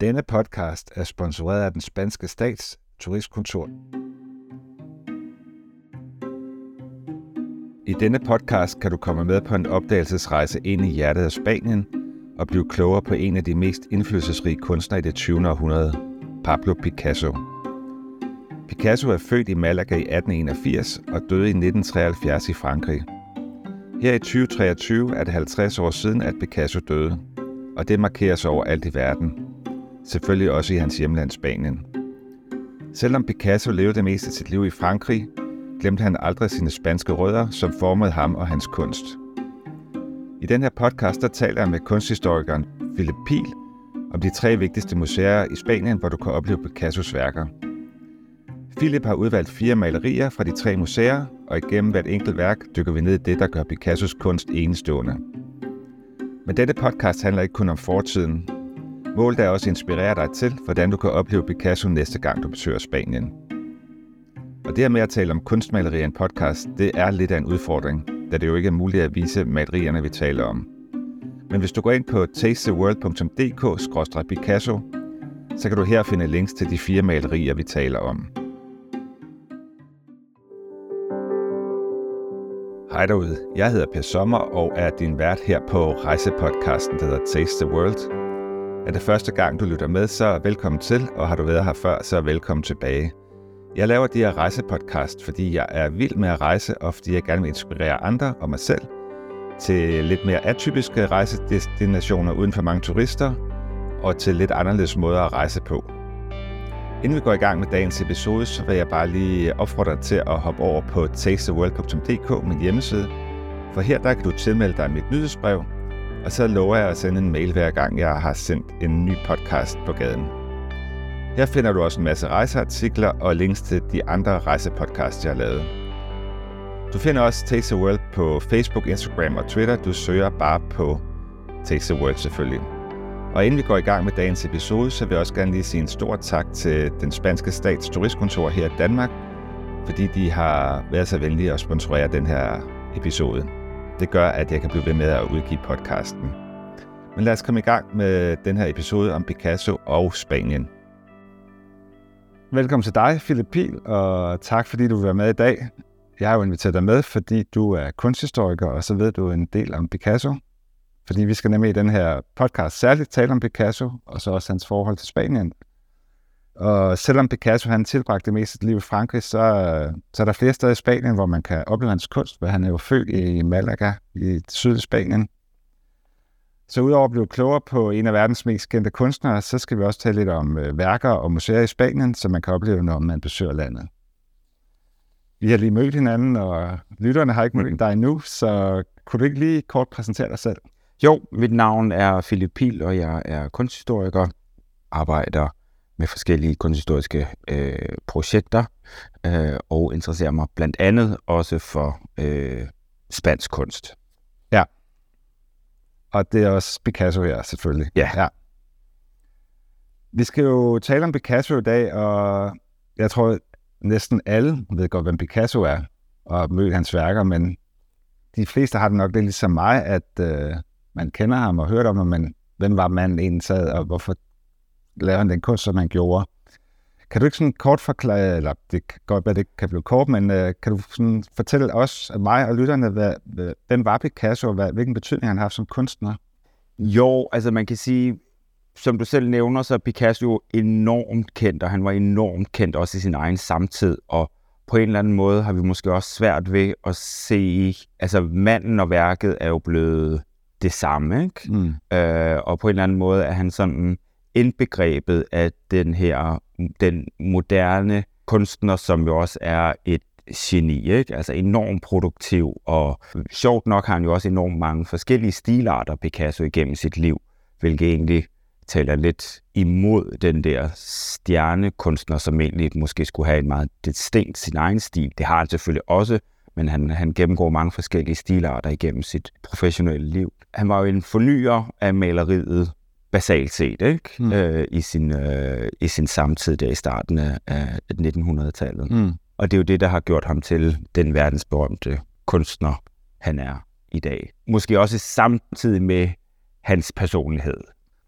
Denne podcast er sponsoreret af den spanske stats turistkontor. I denne podcast kan du komme med på en opdagelsesrejse ind i hjertet af Spanien og blive klogere på en af de mest indflydelsesrige kunstnere i det 20. århundrede, Pablo Picasso. Picasso er født i Malaga i 1881 og døde i 1973 i Frankrig. Her i 2023 er det 50 år siden, at Picasso døde, og det markeres overalt i verden. Selvfølgelig også i hans hjemland Spanien. Selvom Picasso levede det meste af sit liv i Frankrig, glemte han aldrig sine spanske rødder, som formede ham og hans kunst. I den her podcast, der taler jeg med kunsthistorikeren Philip Pil om de tre vigtigste museer i Spanien, hvor du kan opleve Picassos værker. Philip har udvalgt fire malerier fra de tre museer, og igennem hvert enkelt værk dykker vi ned i det, der gør Picassos kunst enestående. Men dette podcast handler ikke kun om fortiden mål, der også inspirerer dig til, hvordan du kan opleve Picasso næste gang, du besøger Spanien. Og det her med at tale om kunstmalerier i en podcast, det er lidt af en udfordring, da det jo ikke er muligt at vise malerierne, vi taler om. Men hvis du går ind på tastetheworld.dk-picasso, så kan du her finde links til de fire malerier, vi taler om. Hej derude, jeg hedder Per Sommer og er din vært her på rejsepodcasten, der hedder Taste the World. Er det første gang, du lytter med, så velkommen til, og har du været her før, så velkommen tilbage. Jeg laver de her rejsepodcast, fordi jeg er vild med at rejse, og fordi jeg gerne vil inspirere andre og mig selv til lidt mere atypiske rejsedestinationer uden for mange turister, og til lidt anderledes måder at rejse på. Inden vi går i gang med dagens episode, så vil jeg bare lige opfordre dig til at hoppe over på tasteworld.dk, min hjemmeside, for her der kan du tilmelde dig mit nyhedsbrev, og så lover jeg at sende en mail hver gang, jeg har sendt en ny podcast på gaden. Her finder du også en masse rejseartikler og links til de andre rejsepodcasts, jeg har lavet. Du finder også Taste the World på Facebook, Instagram og Twitter. Du søger bare på Taste the World selvfølgelig. Og inden vi går i gang med dagens episode, så vil jeg også gerne lige sige en stor tak til den spanske stats turistkontor her i Danmark, fordi de har været så venlige at sponsorere den her episode. Det gør, at jeg kan blive ved med at udgive podcasten. Men lad os komme i gang med den her episode om Picasso og Spanien. Velkommen til dig, Philip Pil, og tak fordi du vil være med i dag. Jeg har jo inviteret dig med, fordi du er kunsthistoriker, og så ved du en del om Picasso. Fordi vi skal nemlig i den her podcast særligt tale om Picasso, og så også hans forhold til Spanien. Og selvom Picasso han tilbragte det meste af liv i Frankrig, så, så er der flere steder i Spanien, hvor man kan opleve hans kunst, for han er jo født i Malaga i sydlige Spanien. Så udover at blive klogere på en af verdens mest kendte kunstnere, så skal vi også tale lidt om øh, værker og museer i Spanien, som man kan opleve, når man besøger landet. Vi har lige mødt hinanden, og lytterne har ikke mødt dig endnu, så kunne du ikke lige kort præsentere dig selv? Jo, mit navn er Philip Pil, og jeg er kunsthistoriker, arbejder med forskellige kunsthistoriske øh, projekter, øh, og interesserer mig blandt andet også for øh, spansk kunst. Ja. Og det er også Picasso her, selvfølgelig. Ja. ja. Vi skal jo tale om Picasso i dag, og jeg tror, næsten alle ved godt, hvem Picasso er, og mødt hans værker, men de fleste har det nok lidt ligesom mig, at øh, man kender ham og hørt om ham, men hvem var manden egentlig sad, og hvorfor han den kunst, som han gjorde? Kan du ikke sådan kort forklare, eller det kan godt være, det kan blive kort, men øh, kan du sådan fortælle os, mig og lytterne, hvad, hvem var Picasso, og hvad, hvilken betydning han har som kunstner? Jo, altså man kan sige, som du selv nævner, så er Picasso enormt kendt, og han var enormt kendt også i sin egen samtid, og på en eller anden måde har vi måske også svært ved at se, altså manden og værket er jo blevet det samme, ikke? Mm. Øh, og på en eller anden måde er han sådan indbegrebet af den her, den moderne kunstner, som jo også er et geni, ikke? altså enormt produktiv, og sjovt nok har han jo også enormt mange forskellige stilarter, Picasso, igennem sit liv, hvilket egentlig taler lidt imod den der stjernekunstner, som egentlig måske skulle have en meget distinkt sin egen stil. Det har han selvfølgelig også, men han, han gennemgår mange forskellige stilarter igennem sit professionelle liv. Han var jo en fornyer af maleriet, basalt set, ikke? Mm. Øh, i, sin, øh, i sin samtid der i starten af 1900-tallet. Mm. Og det er jo det, der har gjort ham til den verdensberømte kunstner, han er i dag. Måske også samtidig med hans personlighed.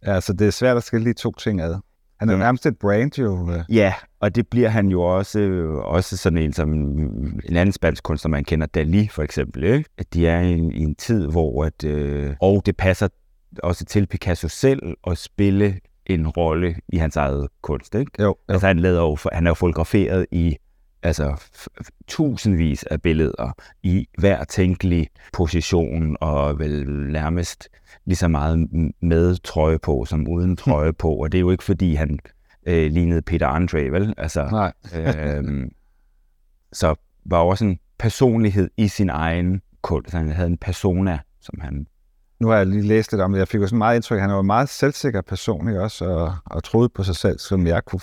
Ja, så det er svært at skille de to ting ad. Han er nærmest et brand jo. øh. Ja, og det bliver han jo også, også sådan en som en anden spansk kunstner, man kender, Dali for eksempel. Ikke? At de er i en, i en tid, hvor at, øh, og det passer også til Picasso selv at spille en rolle i hans eget kunst. Ikke? Jo, jo. Altså han, lader jo, han er jo fotograferet i altså, tusindvis af billeder i hver tænkelig position, og vel nærmest lige så meget med trøje på, som uden trøje på. Og det er jo ikke, fordi han øh, lignede Peter Andre, vel? Altså, Nej. øhm, så var også en personlighed i sin egen kunst. Han havde en persona, som han... Nu har jeg lige læst lidt om det. Jeg fik jo sådan meget indtryk, at han var en meget selvsikker person ikke også, og, og troede på sig selv, som jeg kunne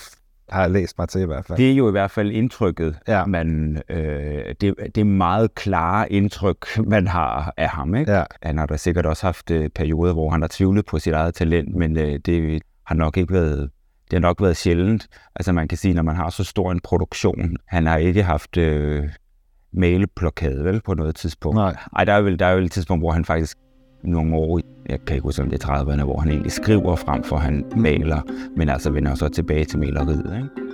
har læst mig til i hvert fald. Det er jo i hvert fald indtrykket, Ja. man, øh, det, det er meget klare indtryk, man har af ham. Ikke? Ja, Han har da sikkert også haft øh, perioder, hvor han har tvivlet på sit eget talent, men øh, det har nok ikke været det har nok været sjældent. Altså man kan sige, når man har så stor en produktion, han har ikke haft øh, mailblokade vel på noget tidspunkt. nej. Ej, der er vel, der er vel et tidspunkt, hvor han faktisk nogle år, jeg kan ikke huske om det er 30'erne, hvor han egentlig skriver frem for han maler, men altså vender så tilbage til maleriet. Ikke?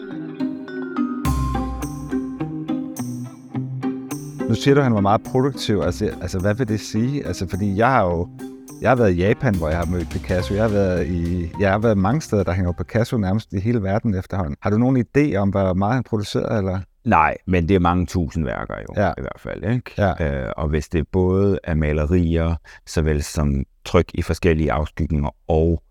Nu siger du, at han var meget produktiv. Altså, altså hvad vil det sige? Altså, fordi jeg har jo jeg har været i Japan, hvor jeg har mødt Picasso. Jeg har været, i, jeg har været mange steder, der hænger Picasso nærmest i hele verden efterhånden. Har du nogen idé om, hvor meget han producerede? Eller? Nej, men det er mange tusind værker jo, Ja. i hvert fald. Ikke? Ja. Øh, og hvis det både er malerier, såvel som tryk i forskellige afskygninger og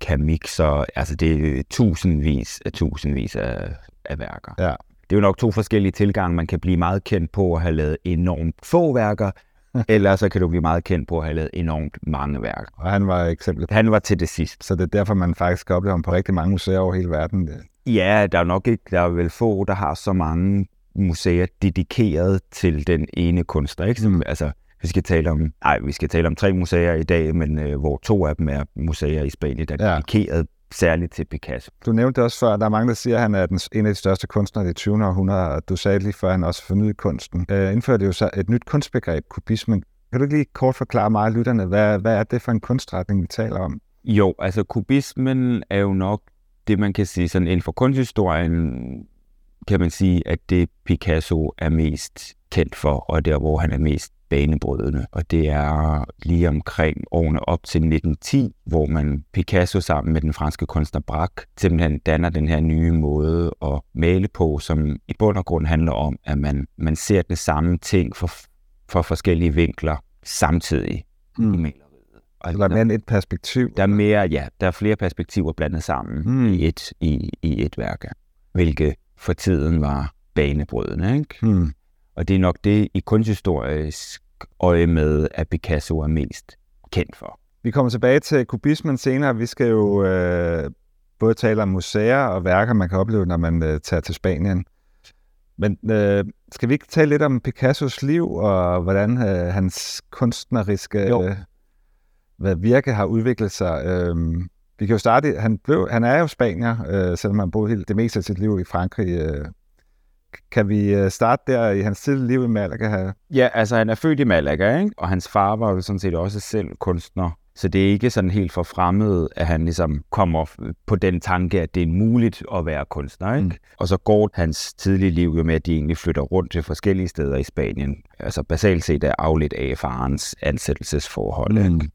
kamikser, altså det er tusindvis af tusindvis af, af værker. Ja. Det er jo nok to forskellige tilgange. Man kan blive meget kendt på at have lavet enormt få værker, eller så kan du blive meget kendt på at have lavet enormt mange værker. Og han var eksemplet. Han var til det sidste. Så det er derfor, man faktisk kan opleve ham på rigtig mange museer over hele verden. Ja, der er nok ikke, der er vel få, der har så mange museer dedikeret til den ene kunstner. Ikke? Som, altså, vi skal tale om, nej, vi skal tale om tre museer i dag, men øh, hvor to af dem er museer i Spanien, der er Ja. dedikeret særligt til Picasso. Du nævnte også før, der er mange, der siger, at han er den, en af de største kunstnere i det 20. århundrede, og du sagde lige før, at han også fornyede kunsten. Øh, indførte jo så et nyt kunstbegreb, kubismen. Kan du ikke lige kort forklare mig og lytterne, hvad, hvad er det for en kunstretning, vi taler om? Jo, altså kubismen er jo nok det, man kan sige, sådan inden for kunsthistorien, kan man sige, at det Picasso er mest kendt for, og der, hvor han er mest banebrydende. Og det er lige omkring årene op til 1910, hvor man Picasso sammen med den franske kunstner Braque simpelthen danner den her nye måde at male på, som i bund og grund handler om, at man, man ser den samme ting for, for forskellige vinkler samtidig Mm. I maleriet. Og Så der er mere et perspektiv. der er mere, ja, der er flere perspektiver blandet sammen Hmm. mm. i, et, i, i et værk, hvilket for tiden var banebrydende. Ikke? Hmm. Og det er nok det i kunsthistorisk øje med, at Picasso er mest kendt for. Vi kommer tilbage til kubismen senere. Vi skal jo øh, både tale om museer og værker, man kan opleve, når man øh, tager til Spanien. Men øh, skal vi ikke tale lidt om Picassos liv, og hvordan øh, hans kunstneriske Jo. Øh, hvad virke har udviklet sig? Øh, vi kan jo starte, han, blev, han er jo spanier, øh, selvom han boede helt, det meste af sit liv i Frankrig. Øh. Kan vi øh, starte der i hans tidlige liv i Malaga? Ja, altså han er født i Malaga, ikke? og hans far var jo sådan set også selv kunstner. Så det er ikke sådan helt for fremmed, at han ligesom kommer f- på den tanke, at det er muligt at være kunstner. Ikke? Mm. Og så går hans tidlige liv jo med, at de egentlig flytter rundt til forskellige steder i Spanien. Altså basalt set er afledt af farens ansættelsesforhold. Mm. Ikke?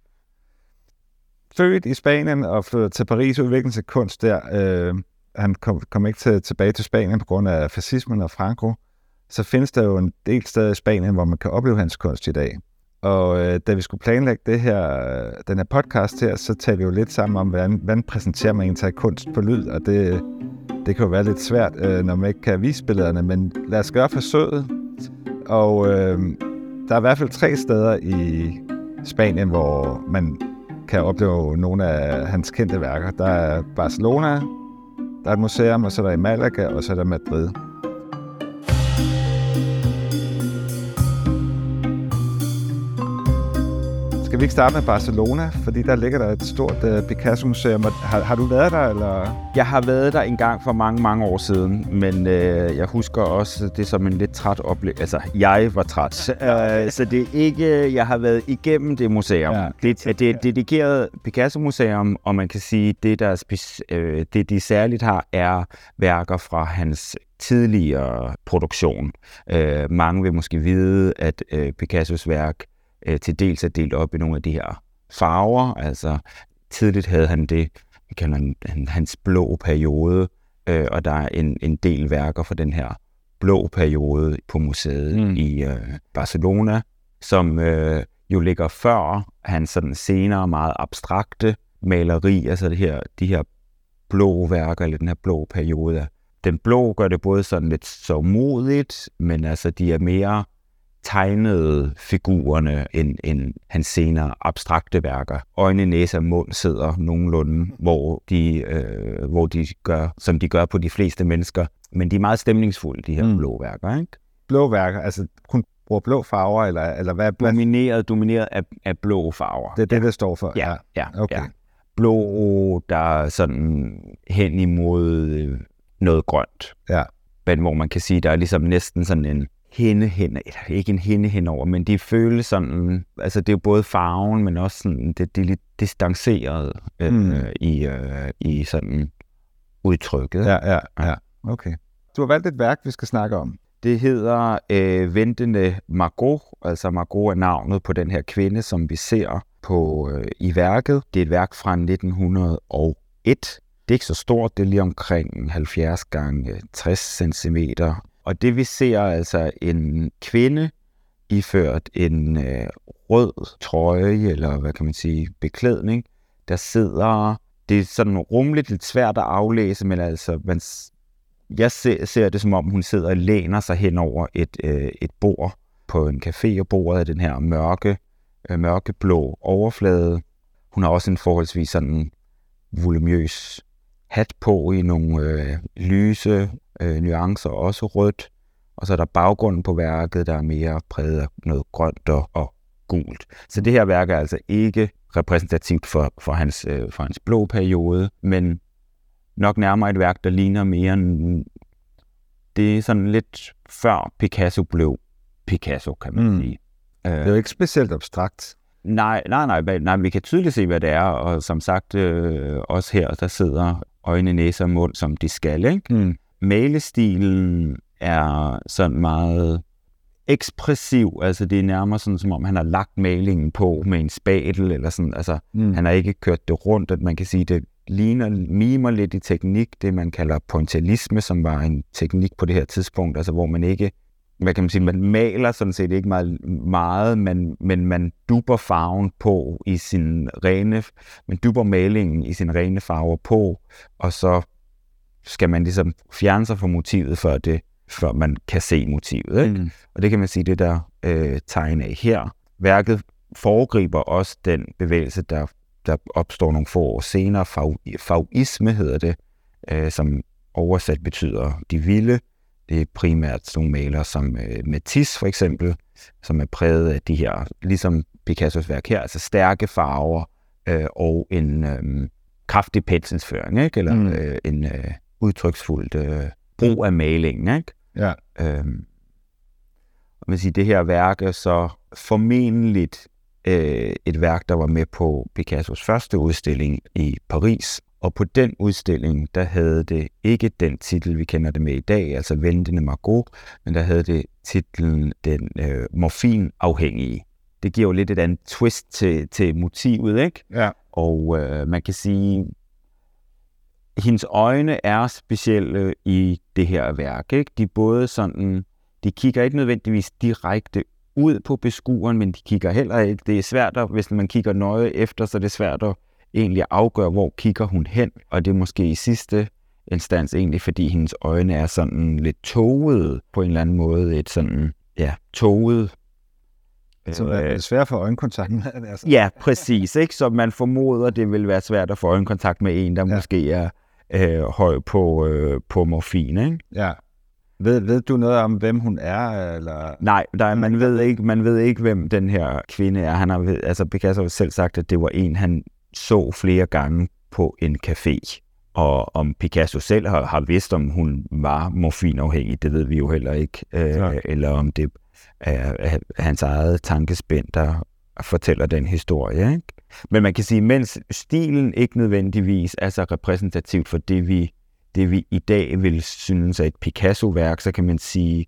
Født i Spanien og flyttede til Paris og udviklede sig kunst der. Øh, han kom, kom ikke til, tilbage til Spanien på grund af fascismen og Franco. Så findes der jo en del steder i Spanien, hvor man kan opleve hans kunst i dag. Og øh, da vi skulle planlægge det her, øh, den her podcast her, så talte vi jo lidt sammen om, hvordan, hvordan præsenterer man egentlig kunst på lyd, og det, det kan jo være lidt svært, øh, når man ikke kan vise billederne, men lad os gøre forsøget. Og øh, der er i hvert fald tre steder i Spanien, hvor man kan opleve nogle af hans kendte værker. Der er Barcelona, der er et museum, og så er der i Malaga, og så er der Madrid. Skal vi ikke starte med Barcelona? Fordi der ligger der et stort uh, Picasso-museum. Har, har du været der, eller? Jeg har været der en gang for mange, mange år siden, men øh, jeg husker også det som en lidt træt oplevelse. Altså, jeg var træt. uh, så det er ikke, jeg har været igennem det museum. Ja. Det, det er et dedikeret Picasso-museum, og man kan sige, det der er øh, det de særligt har, er værker fra hans tidligere produktion. Uh, mange vil måske vide, at uh, Picassos værk øh, til dels er delt op i nogle af de her farver. Altså tidligt havde han det, vi kalder han, hans blå periode, øh, og der er en, en del værker fra den her blå periode på museet mm. i øh, Barcelona, som øh, jo ligger før hans sådan senere meget abstrakte maleri, altså det her, de her blå værker, eller den her blå periode. Den blå gør det både sådan lidt så modigt, men altså de er mere tegnede figurerne end, end hans senere abstrakte værker. Øjne, næse og mund sidder nogenlunde, hvor de, øh, hvor de gør, som de gør på de fleste mennesker. Men de er meget stemningsfulde, de her mm. blå værker. Ikke? Blå værker, altså kun bruger blå farver, eller, eller hvad? Domineret, domineret af, af blå farver. Det er det, ja. det står for? Ja, ja. Okay. ja. Blå, der er sådan hen imod noget grønt. Ja. Men hvor man kan sige, der er ligesom næsten sådan en hende hen, eller ikke en hende henover, men de føles sådan, altså det er jo både farven, men også sådan, det, det er lidt distanceret øh, mm. i, øh, i sådan udtrykket. Ja, ja, ja. Okay. Du har valgt et værk, vi skal snakke om. Det hedder øh, Ventende Margot, altså Margot er navnet på den her kvinde, som vi ser på øh, i værket. Det er et værk fra 1901. Det er ikke så stort, det er lige omkring 70 gange 60 cm, og det vi ser altså en kvinde iført en øh, rød trøje, eller hvad kan man sige, beklædning, der sidder, det er sådan rumligt lidt svært at aflæse, men altså, man, jeg ser, ser det som om, hun sidder og læner sig hen over et, øh, et bord på en café, og bordet er den her mørke, øh, mørkeblå overflade. Hun har også en forholdsvis sådan volumøs hat på i nogle øh, lyse øh, nuancer, også rødt. Og så er der baggrunden på værket, der er mere præget af noget grønt og, og gult. Så det her værk er altså ikke repræsentativt for, for, hans, øh, for hans blå periode, men nok nærmere et værk, der ligner mere en, det er sådan lidt før Picasso blev Picasso, kan man mm. sige. Det er jo ikke specielt abstrakt. Nej, nej, nej, nej, vi kan tydeligt se, hvad det er, og som sagt, øh, også her, der sidder øjne, næse og mund, som de skal, ikke? Mm malestilen er sådan meget ekspressiv, altså det er nærmere sådan, som om han har lagt malingen på med en spatel, eller sådan, altså mm. han har ikke kørt det rundt, at man kan sige, det ligner, mimer lidt i teknik, det man kalder pointillisme, som var en teknik på det her tidspunkt, altså hvor man ikke, hvad kan man sige, man maler sådan set ikke meget, meget men, men man duber farven på i sin rene, man duber malingen i sin rene farver på, og så skal man ligesom fjerne sig fra motivet, før, det, før man kan se motivet. Ikke? Mm. Og det kan man sige, det der øh, tegn af her. Værket foregriber også den bevægelse, der, der opstår nogle få år senere. Fauisme hedder det, øh, som oversat betyder de vilde. Det er primært nogle malere som øh, Matisse for eksempel, som er præget af de her, ligesom Picassos værk her, altså stærke farver øh, og en øh, kraftig penselsføring, ikke? eller mm. øh, en, øh, udtryksfuldt øh, brug af malingen. Ikke? Ja. Øhm, og man siger, det her værk er så formentlig øh, et værk, der var med på Picassos første udstilling i Paris. Og på den udstilling, der havde det ikke den titel, vi kender det med i dag, altså Ventende Margot, men der havde det titlen Den øh, morfinafhængige. Det giver jo lidt et andet twist til, til motivet, ikke? Ja. Og øh, man kan sige, hendes øjne er specielle i det her værk. Ikke? De både sådan, de kigger ikke nødvendigvis direkte ud på beskueren, men de kigger heller ikke. Det er svært, at, hvis man kigger nøje efter, så det er svært at egentlig afgøre, hvor kigger hun hen. Og det er måske i sidste instans egentlig, fordi hendes øjne er sådan lidt toget på en eller anden måde. Et sådan, ja, toget så er det svært for øjenkontakt med. Altså. Ja, præcis. Ikke? Så man formoder, det vil være svært at få øjenkontakt med en, der ja. måske er øh, høj på, øh, på morfin. Ikke? Ja. Ved, ved du noget om, hvem hun er? Eller? Nej, der, man, ved ikke, man ved ikke, hvem den her kvinde er. Han har, altså Picasso har selv sagt, at det var en, han så flere gange på en café. Og om Picasso selv har, har vidst, om hun var morfinafhængig, det ved vi jo heller ikke. Øh, eller om det er, er hans eget tankespænd, der fortæller den historie. Ikke? Men man kan sige, mens stilen ikke nødvendigvis er så repræsentativt for det, vi, det vi i dag vil synes er et Picasso-værk, så kan man sige,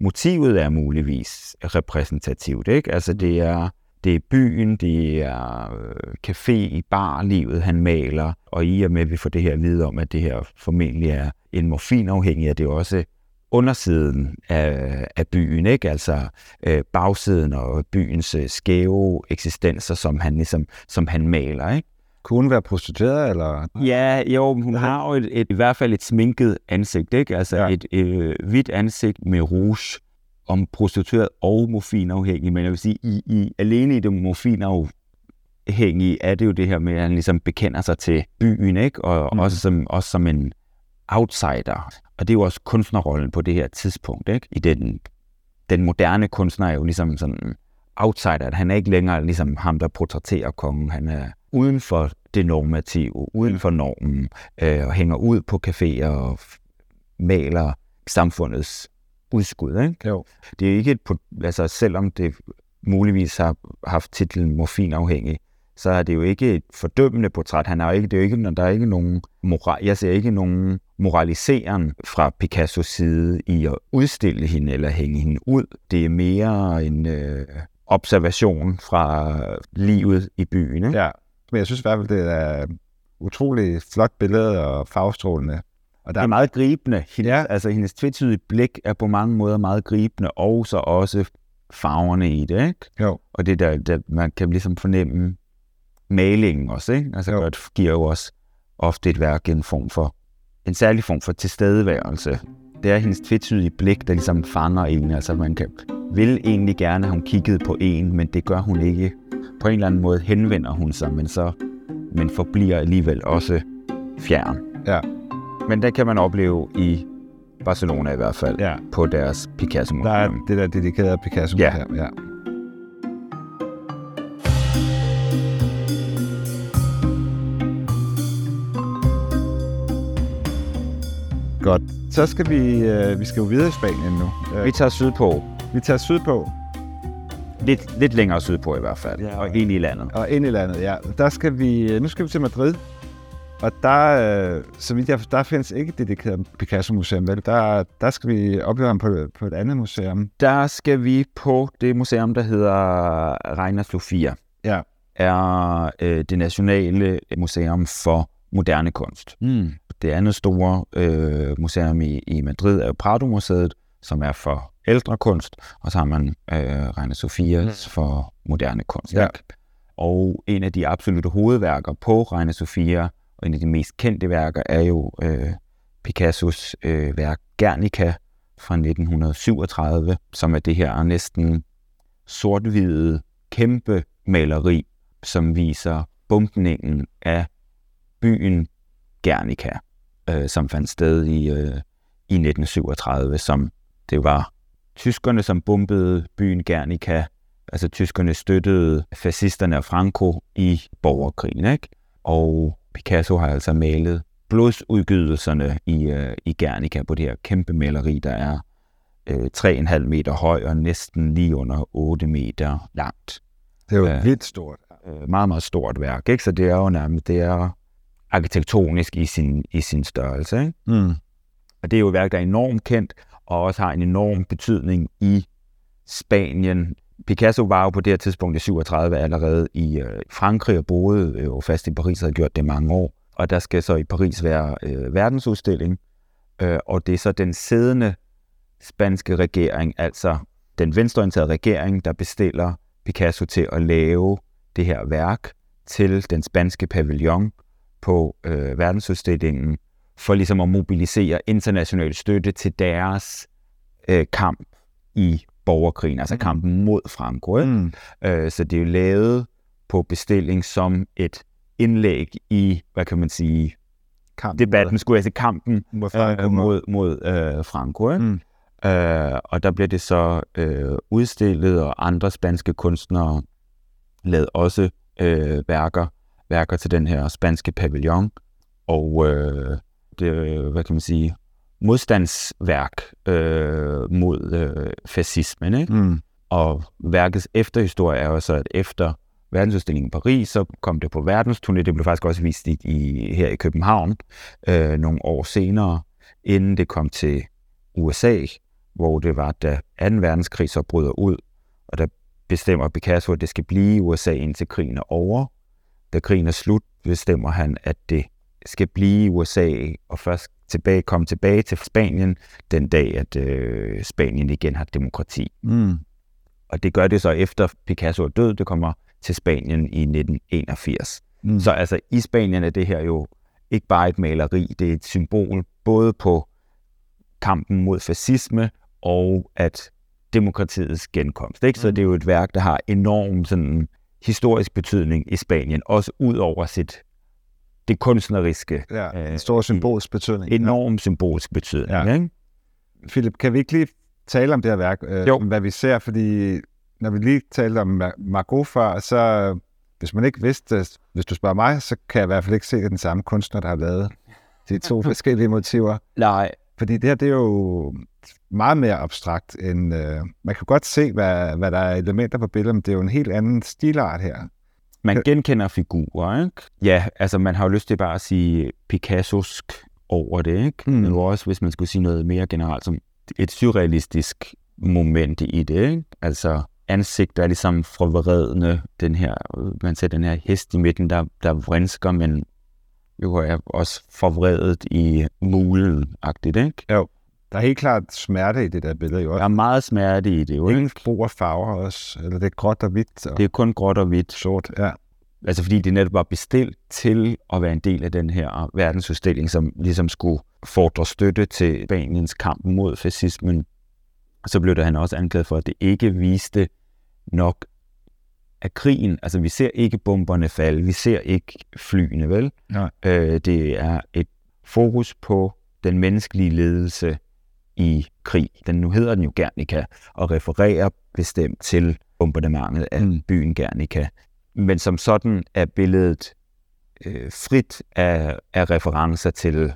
motivet er muligvis repræsentativt. Ikke? Altså det er, det er byen, det er øh, café i barlivet, han maler, og i og med, at vi får det her at vide om, at det her formentlig er en morfinafhængig, er det også undersiden af, af byen, ikke? altså øh, bagsiden og byens øh, skæve eksistenser, som han, ligesom, som han maler. Ikke? Kunne hun være prostitueret, eller? Ja, jo, hun har jo et, et, i hvert fald et sminket ansigt, ikke? altså ja. et øh, hvidt ansigt med rouge, om prostitueret og morfinafhængig, men jeg vil sige, i, i, alene i det morfinafhængige er det jo det her med, at han ligesom bekender sig til byen, ikke? og mm. også, som, også som en outsider. Og det er jo også kunstnerrollen på det her tidspunkt. Ikke? I den, den moderne kunstner er jo ligesom sådan outsider. Han er ikke længere ligesom ham, der portrætterer kongen. Han er uden for det normative, uden for normen, øh, og hænger ud på caféer og maler samfundets udskud. Ikke? Jo. Det er ikke et, altså selvom det muligvis har haft titlen morfinafhængig, så er det jo ikke et fordømmende portræt. Han er ikke, det er jo ikke, der er ikke nogen moral, jeg ser ikke nogen moraliseren fra Picassos side i at udstille hende eller hænge hende ud. Det er mere en øh, observation fra livet i byen. Ikke? Ja, men jeg synes i hvert fald, det er utrolig flot billede og farvestrålende. Og der det er meget gribende. Hendes, ja. Altså, hendes tvetydige blik er på mange måder meget gribende, og så også farverne i det, ikke? Jo. Og det der, der man kan ligesom fornemme malingen også, ikke? Altså, jo. det giver jo også ofte et værk en form for, en særlig form for tilstedeværelse. Det er hendes tvetydige blik, der ligesom fanger en. Altså, man kan, vil egentlig gerne, at hun kiggede på en, men det gør hun ikke. På en eller anden måde henvender hun sig, men så men forbliver alligevel også fjern. Ja. Men det kan man opleve i Barcelona i hvert fald, ja. på deres picasso -museum. Der er det der dedikerede picasso ja. ja. Godt. Så skal vi, øh, vi skal jo videre i Spanien nu. Øh, vi tager sydpå. Vi tager sydpå. Lidt, lidt længere sydpå i hvert fald, ja, og ind i landet. Og ind i landet, ja. Der skal vi, nu skal vi til Madrid. Og der, øh, så vidt jeg der findes ikke et dedikeret Picasso-museum, vel? Der, der skal vi opleve ham på, på et andet museum. Der skal vi på det museum, der hedder Reina Sofia. Ja. Er øh, det nationale museum for moderne kunst. Mm. Det andet store øh, museum i, i Madrid er Prado-museet, som er for ældre kunst, og så har man øh, Reina Sofia mm. for moderne kunst. Ja. Og en af de absolutte hovedværker på Reina Sofia og en af de mest kendte værker er jo øh, Picassos øh, værk Guernica fra 1937, som er det her næsten sort-hvide kæmpe maleri, som viser bumpningen af byen Guernica, øh, som fandt sted i, øh, i 1937, som det var tyskerne, som bombede byen Guernica. Altså tyskerne støttede fascisterne og Franco i borgerkrigen, ikke? Og Picasso har altså malet blodsudgydelserne i, øh, i Guernica på det her kæmpe maleri, der er øh, 3,5 meter høj og næsten lige under 8 meter langt. Det er jo øh, vildt stort. Øh, meget, meget stort værk, ikke? Så det er jo nærmest, det er arkitektonisk i sin, i sin størrelse, ikke? Mm. Og det er jo et værk, der er enormt kendt, og også har en enorm betydning i Spanien, Picasso var jo på det her tidspunkt i 37 allerede i øh, Frankrig og boede øh, jo fast i Paris og havde gjort det mange år. Og der skal så i Paris være øh, verdensudstilling, øh, og det er så den siddende spanske regering, altså den venstreorienterede regering, der bestiller Picasso til at lave det her værk til den spanske pavillon på øh, verdensudstillingen, for ligesom at mobilisere international støtte til deres øh, kamp i borgerkrigen, altså mm. kampen mod Franco. Ikke? Mm. Øh, så det er jo lavet på bestilling som et indlæg i, hvad kan man sige, Kampen debatten, skulle jeg sige kampen mod Franco. øh, mod, mod øh, Franco. Ikke? Mm. Øh, og der blev det så øh, udstillet, og andre spanske kunstnere lavede også øh, værker, værker til den her spanske pavillon. Og øh, det, hvad kan man sige, modstandsværk øh, mod øh, fascismen. Ikke? Mm. Og værkets efterhistorie er jo så, at efter verdensudstillingen i Paris, så kom det på verdensturné. Det blev faktisk også vist i, i, her i København øh, nogle år senere, inden det kom til USA, hvor det var, da 2. verdenskrig så bryder ud, og der bestemmer Picasso, at det skal blive i USA indtil krigen er over. Da krigen er slut, bestemmer han, at det skal blive i USA, og først tilbage, komme tilbage til Spanien den dag, at øh, Spanien igen har demokrati. Mm. Og det gør det så efter Picasso er død. Det kommer til Spanien i 1981. Mm. Så altså i Spanien er det her jo ikke bare et maleri, det er et symbol både på kampen mod fascisme og at demokratiets genkomst. Ikke? Så Mm. det er jo et værk, der har enorm sådan, historisk betydning i Spanien, også ud over sit det kunstneriske. Ja, øh, en stor symbolsk betydning. Enorm symbolsk betydning. Ja. Ja. Ikke? Philip, kan vi ikke lige tale om det her værk? Øh, Jo. Hvad vi ser, fordi når vi lige talte om Mar- Margot før, så hvis man ikke vidste, hvis du spørger mig, så kan jeg i hvert fald ikke se, at det er den samme kunstner, der har lavet de to forskellige motiver. Nej, Fordi det her, det er jo meget mere abstrakt end... Øh, man kan godt se, hvad, hvad der er elementer på billedet, men det er jo en helt anden stilart her. Man genkender figurer, ikke? Ja, altså man har jo lyst til bare at sige Picassosk over det, ikke? Mm. Men jo også, hvis man skulle sige noget mere generelt, som et surrealistisk moment i det, ikke? Altså ansigtet er ligesom forvredende, den her, man ser den her hest i midten, der, der vrinsker, men jo er også forvredet i mulen-agtigt, ikke? Der er helt klart smerte i det der billede jo Der er meget smerte i det, jo, Ingen brug af farver også, eller det er gråt og hvidt og Det er kun gråt og hvidt. sort. Ja. Altså fordi det netop var bestilt til at være en del af den her verdensudstilling, som ligesom skulle fordre støtte til Spaniens kamp mod fascismen. Så blev der han også anklaget for, at det ikke viste nok af krigen. Altså vi ser ikke bomberne falde, vi ser ikke flyene, vel? Nej. Øh, det er et fokus på den menneskelige ledelse i krig. Den nu hedder den jo Guernica, og refererer bestemt til bombardementet af Mm. byen Guernica. Men som sådan er billedet øh, frit af, af referencer til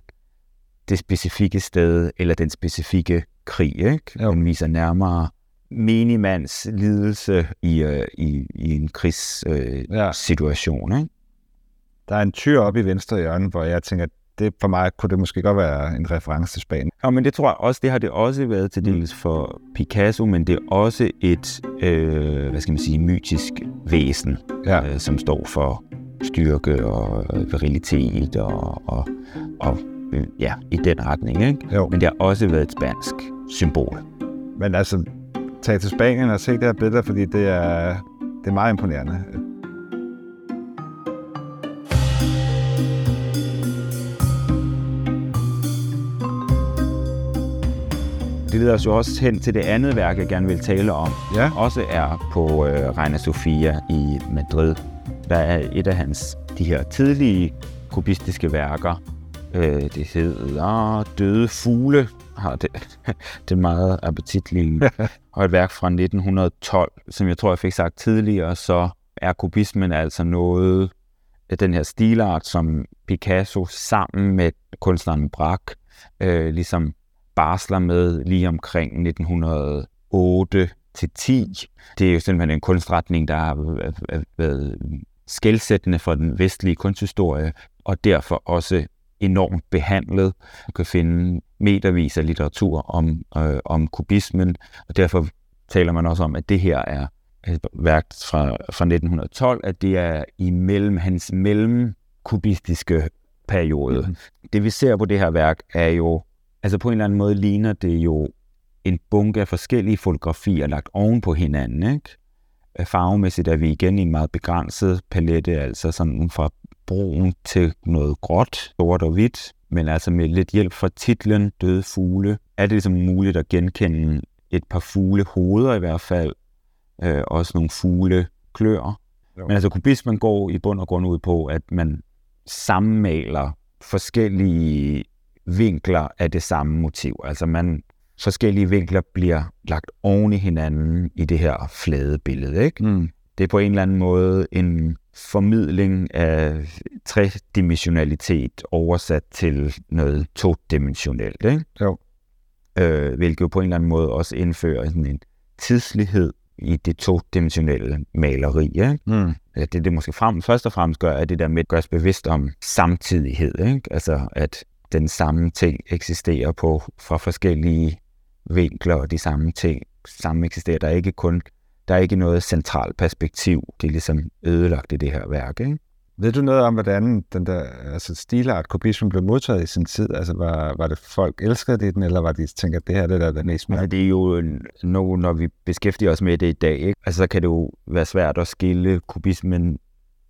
det specifikke sted eller den specifikke krig. Ikke? Jo. Den viser nærmere minimands lidelse i, øh, i, i en krigssituation. Ja. Øh, situation, ikke? Der er en tyr oppe i venstre hjørne, hvor jeg tænker, det for mig kunne det måske godt være en reference til Spanien. Ja, men det tror jeg også, det har det også været til dels for Picasso, men det er også et, øh, hvad skal man sige, mytisk væsen, Ja. øh, som står for styrke og virilitet og, og, og øh, ja, i den retning, ikke? Jo. Men det har også været et spansk symbol. Men altså, tag til Spanien og se det her billede, fordi det er, det er meget imponerende. Det leder os jo også hen til det andet værk, jeg gerne vil tale om, Ja, også er på øh, Reina Sofia i Madrid. Der er et af hans de her tidlige kubistiske værker. Øh, det hedder Døde Fugle, har det, det meget appetitlige. og et værk fra 1912, som jeg tror, jeg fik sagt tidligere, så er kubismen altså noget af den her stilart, som Picasso sammen med kunstneren Braque øh, ligesom barsler med lige omkring 1908 til 10. Det er jo simpelthen en kunstretning, der har været- skældsættende for den vestlige kunsthistorie, og derfor også enormt behandlet. Du kan finde metervis af litteratur om, øh, om kubismen, og derfor taler man også om, at det her er et værk fra, fra 1912, at det er imellem hans mellemkubistiske periode. Mhm. Det vi ser på det her værk er jo, altså på en eller anden måde ligner det jo en bunke af forskellige fotografier lagt oven på hinanden, ikke? Øh, Farvemæssigt er vi igen i en meget begrænset palette, altså sådan fra brun til noget gråt, sort og hvidt, men altså med lidt hjælp fra titlen Døde fugle, er det ligesom muligt at genkende et par fugle hoveder i hvert fald, øh, også nogle fugle klør. Jo. Men altså kubismen går i bund og grund ud på, at man sammenmaler forskellige vinkler af det samme motiv. Altså man forskellige vinkler bliver lagt oven i hinanden i det her flade billede. Ikke? Mm. Det er på en eller anden måde en formidling af tredimensionalitet oversat til noget todimensionelt. Ikke? Jo. Øh, hvilket på en eller anden måde også indfører sådan en tidslighed i det todimensionelle maleri. Ikke? Mm. Ja, det, det måske frem, først og fremmest gør, er det der med at gøre os bevidst om samtidighed. Ikke? Altså, at den samme ting eksisterer på fra forskellige vinkler, og de samme ting samme eksisterer. Der er ikke kun der er ikke noget centralt perspektiv. Det er ligesom ødelagt i det her værk. Ikke? Ved du noget om, hvordan den der altså stilart kubismen blev modtaget i sin tid? Altså, var, var det folk elskede det den, eller var de tænker, at det her det der er det mest Ja, det er jo nu, når vi beskæftiger os med det i dag, ikke? Altså, så kan det jo være svært at skille kubismen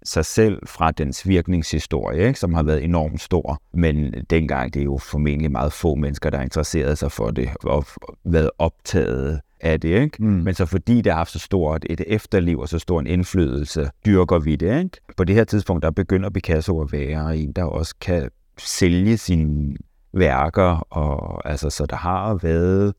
sig selv fra dens virkningshistorie, ikke? som har været enormt stor. Men dengang det er jo formentlig meget få mennesker, der interesserede sig for det og været optaget af det. Ikke? Mm. Men så fordi det har haft så stort et efterliv og så stor en indflydelse, dyrker vi det. Ikke? På det her tidspunkt, der begynder Picasso at være en, der også kan sælge sine værker, og altså, så der har været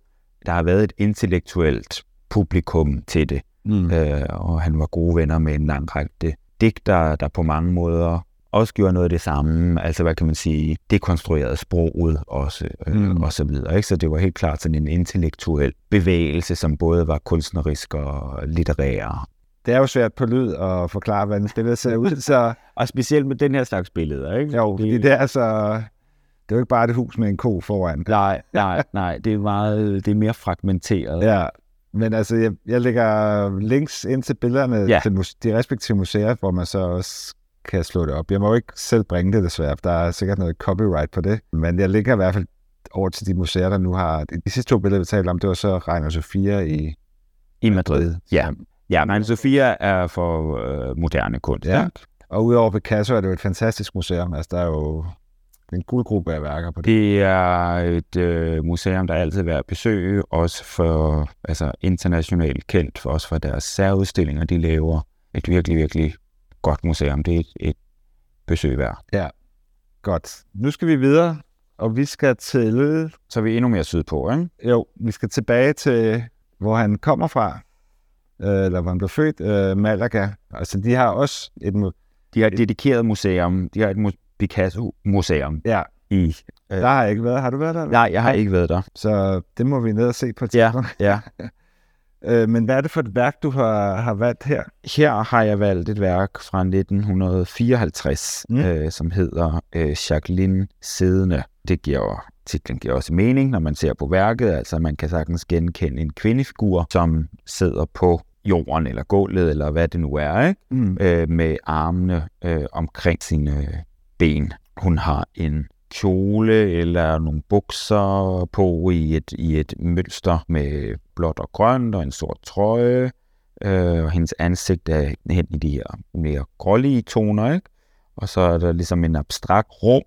der har været et intellektuelt publikum til det, Mm. øh, og han var gode venner med en lang række digter, der på mange måder også gjorde noget af det samme, altså hvad kan man sige, dekonstruerede sproget også, øh, Mm. og så videre. Ikke? Så det var helt klart sådan en intellektuel bevægelse, som både var kunstnerisk og litterær. Det er jo svært på lyd at forklare, hvordan det billede ser ud, så Og specielt med den her slags billeder, ikke? jo, fordi det er altså, det er jo ikke bare et hus med en ko foran. Nej, nej, nej, det er meget, det er mere fragmenteret. Ja, men altså, jeg, jeg lægger links ind til billederne Ja. til de respektive museer, hvor man så også kan slå det op. Jeg må jo ikke selv bringe det desværre, for der er sikkert noget copyright på det. Men jeg lægger i hvert fald over til de museer, der nu har... De sidste to billeder, vi talte om, det var så Reiner Sofia i... I Madrid, ja. Ja, men Sofia er for øh, moderne kunst. Ja. ikke? Og udover Picasso er det jo et fantastisk museum. Altså, der er jo en guldgruppe af værker på det. Det er et øh, museum, der altid er værd at besøge, også for altså, internationalt kendt, for også for deres særudstillinger, de laver. Et virkelig, virkelig godt museum. Det er et, et besøg værd. Godt. Nu skal vi videre, og vi skal til... Så er vi endnu mere sydpå, ikke? Jo, vi skal tilbage til, hvor han kommer fra. Øh, eller hvor han blev født. Øh, Malaga. Altså, de har også et... De har et dedikeret museum. De har et Picasso-museum Ja, i... Øh, der har jeg ikke været. Har du været der? nej, jeg har ikke været der. Så det må vi ned og se på et Ja, ja. Øh, men hvad er det for et værk, du har, har valgt her? Her har jeg valgt et værk fra 1954, Mm. mm. øh, som hedder øh, Jacqueline Siddende. Det giver titlen giver også mening, når man ser på værket. Altså man kan sagtens genkende en kvindefigur, som sidder på jorden eller gulvet, eller hvad det nu er, ikke? Mm. Øh, med armene øh, omkring sine ben. Hun har en kjole eller nogle bukser på i et, i et mønster med blåt og grønt og en sort trøje. Øh, og hendes ansigt er hen i de her mere grålige toner, ikke? Og så er der ligesom en abstrakt rum.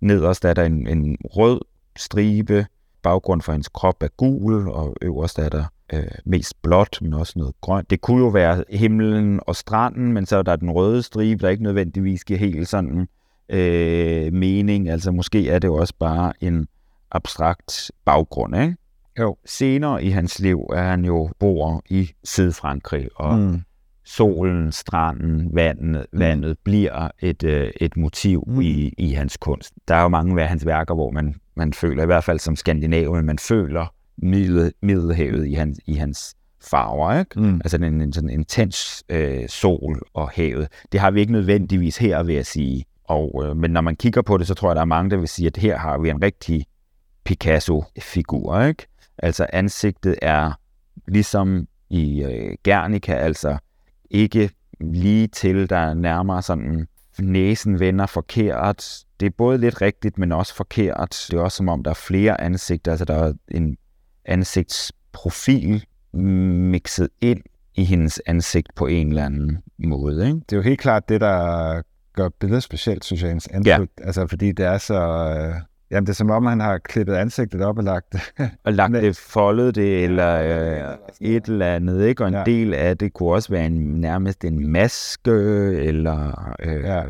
Nederst er der en, en rød stribe. Baggrund for hendes krop er gul, og øverst er der øh, mest blåt, men også noget grønt. Det kunne jo være himlen og stranden, men så er der den røde stribe, der ikke nødvendigvis giver helt sådan øh, mening. Altså måske er det jo også bare en abstrakt baggrund, ikke? Jo. Senere i hans liv er han jo bor i Sydfrankrig, og mm. Mm. solen, stranden, vandet, vandet bliver et, øh, et motiv Mm. mm. i, i hans kunst. Der er jo mange af hans værker, hvor man, man føler, i hvert fald som skandinav, man føler middel, middelhavet i hans, i hans farver, ikke? Mm. Altså den en sådan intens øh, sol og havet. Det har vi ikke nødvendigvis her, vil jeg sige. Og, øh, men når man kigger på det, så tror jeg, der er mange, der vil sige, at her har vi en rigtig Picasso-figur, ikke? Altså ansigtet er ligesom i øh, Guernica, altså ikke lige til, der nærmer nærmere sådan, næsen vender forkert. Det er både lidt rigtigt, men også forkert. Det er også som om, der er flere ansigter, altså der er en ansigtsprofil mixet ind i hendes ansigt på en eller anden måde. Ikke? Det er jo helt klart det, der gør billedet specielt, synes jeg, hendes ansigt. Ja. Altså, fordi det er så... Øh, jamen, det er som om, han har klippet ansigtet op og lagt Og lagt det, foldet det, eller øh, et eller andet, ikke? Og en Ja. del af det kunne også være en, nærmest en maske, eller øh, ja.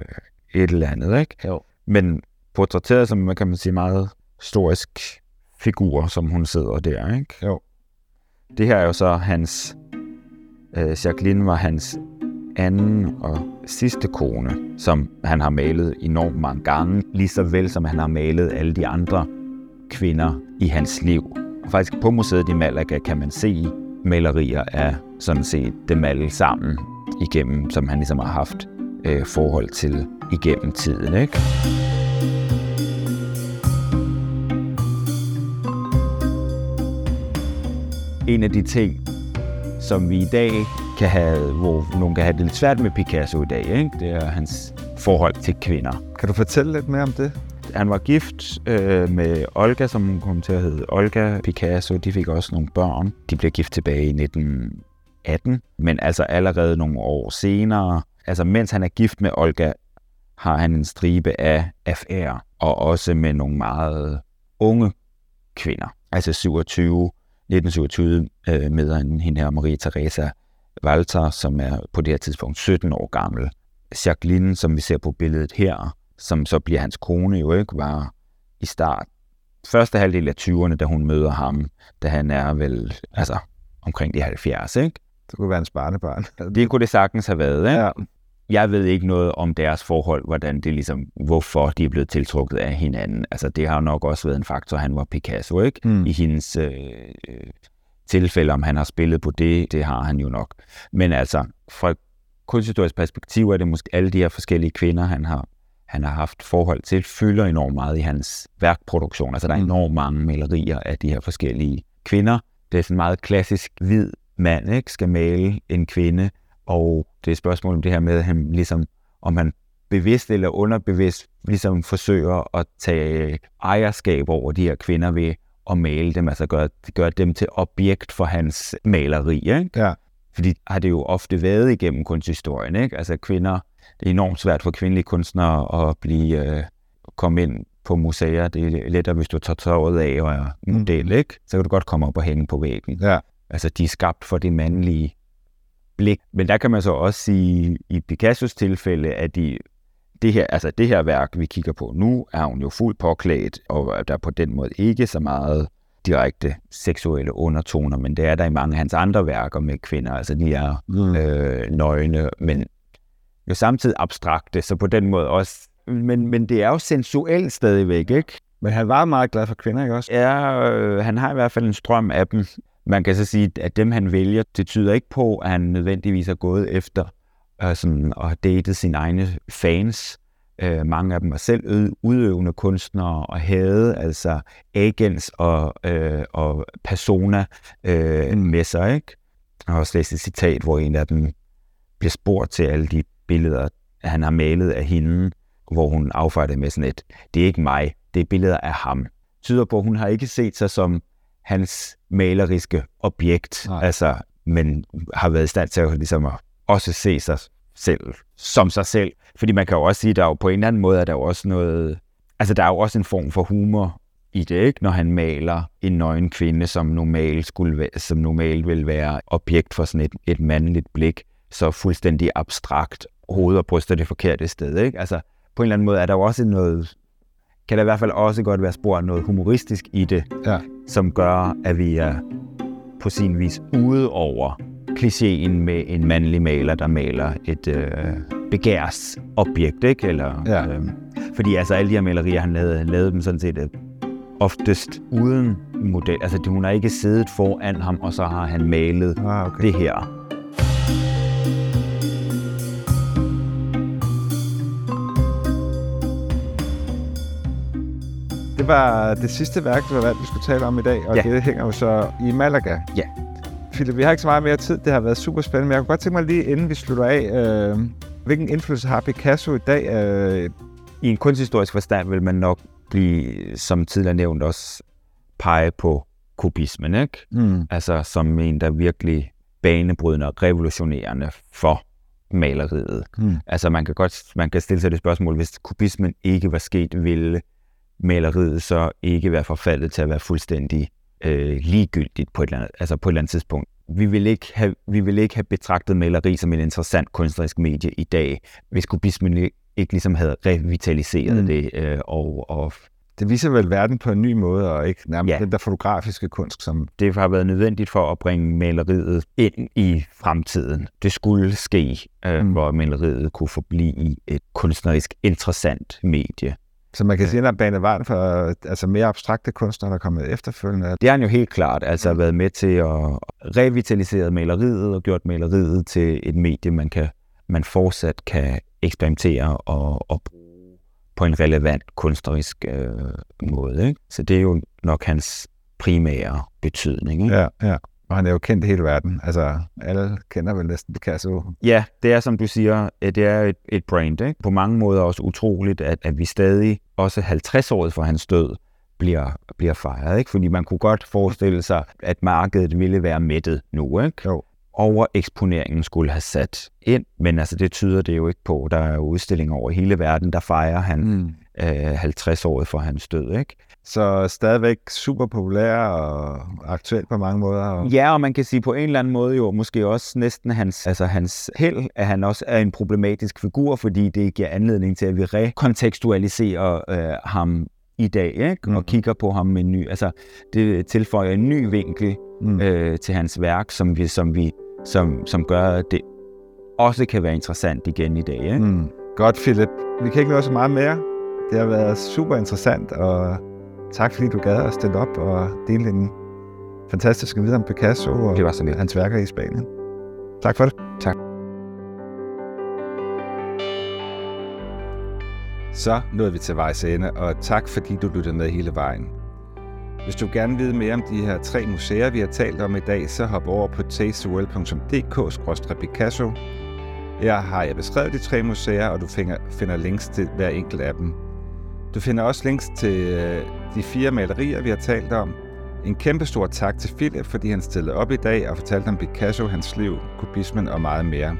et eller andet, ikke? Jo. Men portrætteret som, man kan man sige, meget historisk figur, som hun sidder der, ikke? Jo. Det her er jo så hans... Øh, Jacqueline var hans anden og sidste kone, som han har malet enormt mange gange, lige så vel som han har malet alle de andre kvinder i hans liv. Og faktisk på museet i Malaga kan man se malerier af sådan set dem alle sammen igennem, som han ligesom har haft øh, forhold til igennem tiden. Ikke? En af de ting, som vi i dag kan have, hvor nogen kan have det lidt svært med Picasso i dag, ikke? det er hans forhold til kvinder. Kan du fortælle lidt mere om det? Han var gift øh, med Olga, som kom til at hedde Olga Picasso. De fik også nogle børn. De blev gift tilbage i 1918, men altså allerede nogle år senere, altså mens han er gift med Olga, har han en stribe af FR, og også med nogle meget unge kvinder. Altså 27, 1927 øh, med en, hende her Maria Teresa Walter, som er på det her tidspunkt 17 år gammel. Jacqueline, som vi ser på billedet her, som så bliver hans kone jo ikke, var i start første halvdel af 20'erne, da hun møder ham, da han er vel altså, omkring de 70, ikke? Det kunne være en barnebarn. Det kunne det sagtens have været, ikke? Ja. Jeg ved ikke noget om deres forhold, hvordan det ligesom, hvorfor de er blevet tiltrukket af hinanden. Altså, det har nok også været en faktor, han var Picasso, ikke? Mm. I hendes øh, tilfælde, om han har spillet på det, det har han jo nok. Men altså, fra kunsthistorisk perspektiv er det måske alle de her forskellige kvinder, han har, han har haft forhold til, fylder enormt meget i hans værkproduktion. Altså, der er Mm. enormt mange malerier af de her forskellige kvinder. Det er sådan en meget klassisk hvid mand, ikke? Skal male en kvinde, og det er et spørgsmål om det her med, at han ligesom, om han bevidst eller underbevidst ligesom forsøger at tage ejerskab over de her kvinder ved at male dem, altså gøre, gøre dem til objekt for hans maleri, ikke? Ja. Fordi har det jo ofte været igennem kunsthistorien, ikke? Altså kvinder, det er enormt svært for kvindelige kunstnere at blive, øh, komme ind på museer. Det er lettere, hvis du tager tøjet af og er model, ikke? Så kan du godt komme op og hænge på væggen. Ja. Altså, de er skabt for det mandlige blik. Men der kan man så også sige, i Picassos tilfælde, at de, det, her, altså det her værk, vi kigger på nu, er hun jo fuldt påklædt, og der er på den måde ikke så meget direkte seksuelle undertoner, men det er der i mange af hans andre værker med kvinder. Altså, de er Mm. øh, nøgne, men jo samtidig abstrakte, så på den måde også... Men, men det er jo sensuelt stadigvæk, ikke? Men han var meget glad for kvinder, ikke også? Ja, øh, han har i hvert fald en strøm af dem. Man kan så sige, at dem han vælger, det tyder ikke på, at han nødvendigvis er gået efter øh, sådan, at have datet sine egne fans. Øh, mange af dem var selv udøvende kunstnere og havde altså agents og, øh, og persona øh, Mm. med sig. Ikke? Jeg har også læst et citat, hvor en af dem bliver spurgt til alle de billeder, han har malet af hende, hvor hun affejer det med sådan et, det er ikke mig, det er billeder af ham. Tyder på, at hun har ikke set sig som hans maleriske objekt, Nej. altså, men har været i stand til at, ligesom at også se sig selv som sig selv. Fordi man kan jo også sige, at der er jo på en eller anden måde er der jo også noget, altså der er jo også en form for humor i det, ikke? når han maler en nøgen kvinde, som normalt, skulle, væ- som normalt vil være objekt for sådan et, et mandligt blik, så fuldstændig abstrakt hoved og bryst er det forkerte sted. Ikke? Altså, på en eller anden måde er der jo også noget, kan der i hvert fald også godt være spor af noget humoristisk i det, Ja. som gør, at vi er på sin vis ude over klichéen med en mandlig maler, der maler et øh, begærsobjekt, ikke? Eller, Ja. øh, fordi altså alle de her malerier, han lavede, lavede dem sådan set øh, oftest uden model. Altså det- hun har ikke siddet foran ham, og så har han malet Ah, okay. det her. Det var det sidste værk, du har valgt, vi skulle tale om i dag, og Ja. det hænger jo så i Malaga. Ja. Philip, vi har ikke så meget mere tid. Det har været super spændende, men jeg kunne godt tænke mig lige, inden vi slutter af, øh, hvilken indflydelse har Picasso i dag? Øh, I en kunsthistorisk forstand vil man nok blive, som tidligere nævnt, også pege på kubismen, ikke? hmm. Altså som en, der er virkelig banebrydende og revolutionerende for maleriet. Hmm. Altså man kan godt man kan stille sig det spørgsmål, hvis kubismen ikke var sket, ville maleriet så ikke være forfaldet til at være fuldstændig øh, ligegyldigt på et, eller andet, altså på et eller andet tidspunkt. Vi vil, ikke have, vi vil ikke have betragtet maleri som en interessant kunstnerisk medie i dag, hvis kubismen ikke ligesom havde revitaliseret mm. det. Øh, og, og det viser vel verden på en ny måde, og ikke nærmest ja. den der fotografiske kunst, som... Det har været nødvendigt for at bringe maleriet ind i fremtiden. Det skulle ske, øh, mm. hvor maleriet kunne forblive et kunstnerisk interessant medie. Så man kan sige, at han banet vejen for altså mere abstrakte kunstnere, der er kommet efterfølgende. Det har han jo helt klart altså mm. været med til at revitalisere maleriet og gjort maleriet til et medie, man, kan, man fortsat kan eksperimentere og, og bruge på en relevant kunstnerisk øh, måde. Ikke? Så det er jo nok hans primære betydning. Ikke? Ja, ja. Og han er jo kendt i hele verden. Altså, alle kender vel næsten Picasso. Ja, det er som du siger, det er et, et brand. Ikke? På mange måder også utroligt, at, at vi stadig, også 50 år for hans død, bliver, bliver fejret. Ikke? Fordi man kunne godt forestille sig, at markedet ville være mættet nu. Ikke? Jo overeksponeringen skulle have sat ind, men altså det tyder det jo ikke på. Der er jo udstillinger over hele verden, der fejrer han mm. Øh, 50 år for hans død, ikke? Så stadigvæk super populær og aktuel på mange måder. Og... Ja, og man kan sige på en eller anden måde jo måske også næsten hans, altså hans held, at han også er en problematisk figur, fordi det giver anledning til, at vi rekontekstualiserer øh, ham i dag, ikke? Mm. og kigger på ham med en ny, altså det tilføjer en ny vinkel mm. øh, til hans værk, som vi, som vi som, som gør, det også kan være interessant igen i dag. Ikke? Mm. Godt, Philip. Vi kan ikke nå så meget mere. Det har været super interessant, og tak fordi du gad at stille op og dele din fantastiske viden om Picasso og det var så hans værker i Spanien. Tak for det. Tak. Så nåede vi til vejs ende, og tak fordi du lyttede med hele vejen. Hvis du gerne vil vide mere om de her tre museer, vi har talt om i dag, så hop over på tasteworld.dk-picasso. Her har jeg beskrevet de tre museer, og du finder, finder links til hver enkelt af dem. Du finder også links til øh, de fire malerier, vi har talt om. En kæmpe stor tak til Philip, fordi han stillede op i dag og fortalte om Picasso, hans liv, kubismen og meget mere.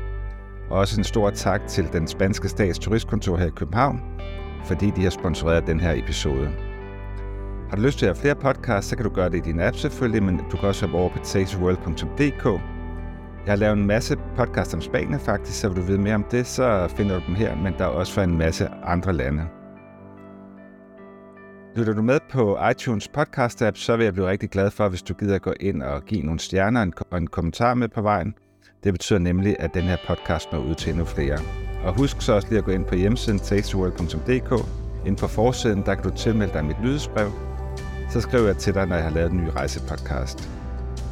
Og også en stor tak til den spanske stats turistkontor her i København, fordi de har sponsoreret den her episode. Har du lyst til at have flere podcasts, så kan du gøre det i din app selvfølgelig, men du kan også hoppe over på tasteworld.dk. Jeg har lavet en masse podcasts om Spanien faktisk, så vil du vide mere om det, så finder du dem her, men der er også for en masse andre lande. Lytter du med på iTunes podcast app, så vil jeg blive rigtig glad for, hvis du gider gå ind og give nogle stjerner og en kommentar med på vejen. Det betyder nemlig, at den her podcast når ud til endnu flere. Og husk så også lige at gå ind på hjemmesiden tasteworld.dk. Inden på forsiden, der kan du tilmelde dig mit nyhedsbrev. så skriver jeg til dig, når jeg har lavet en ny rejsepodcast.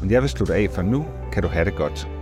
Men jeg vil slutte af for nu. Kan du have det godt.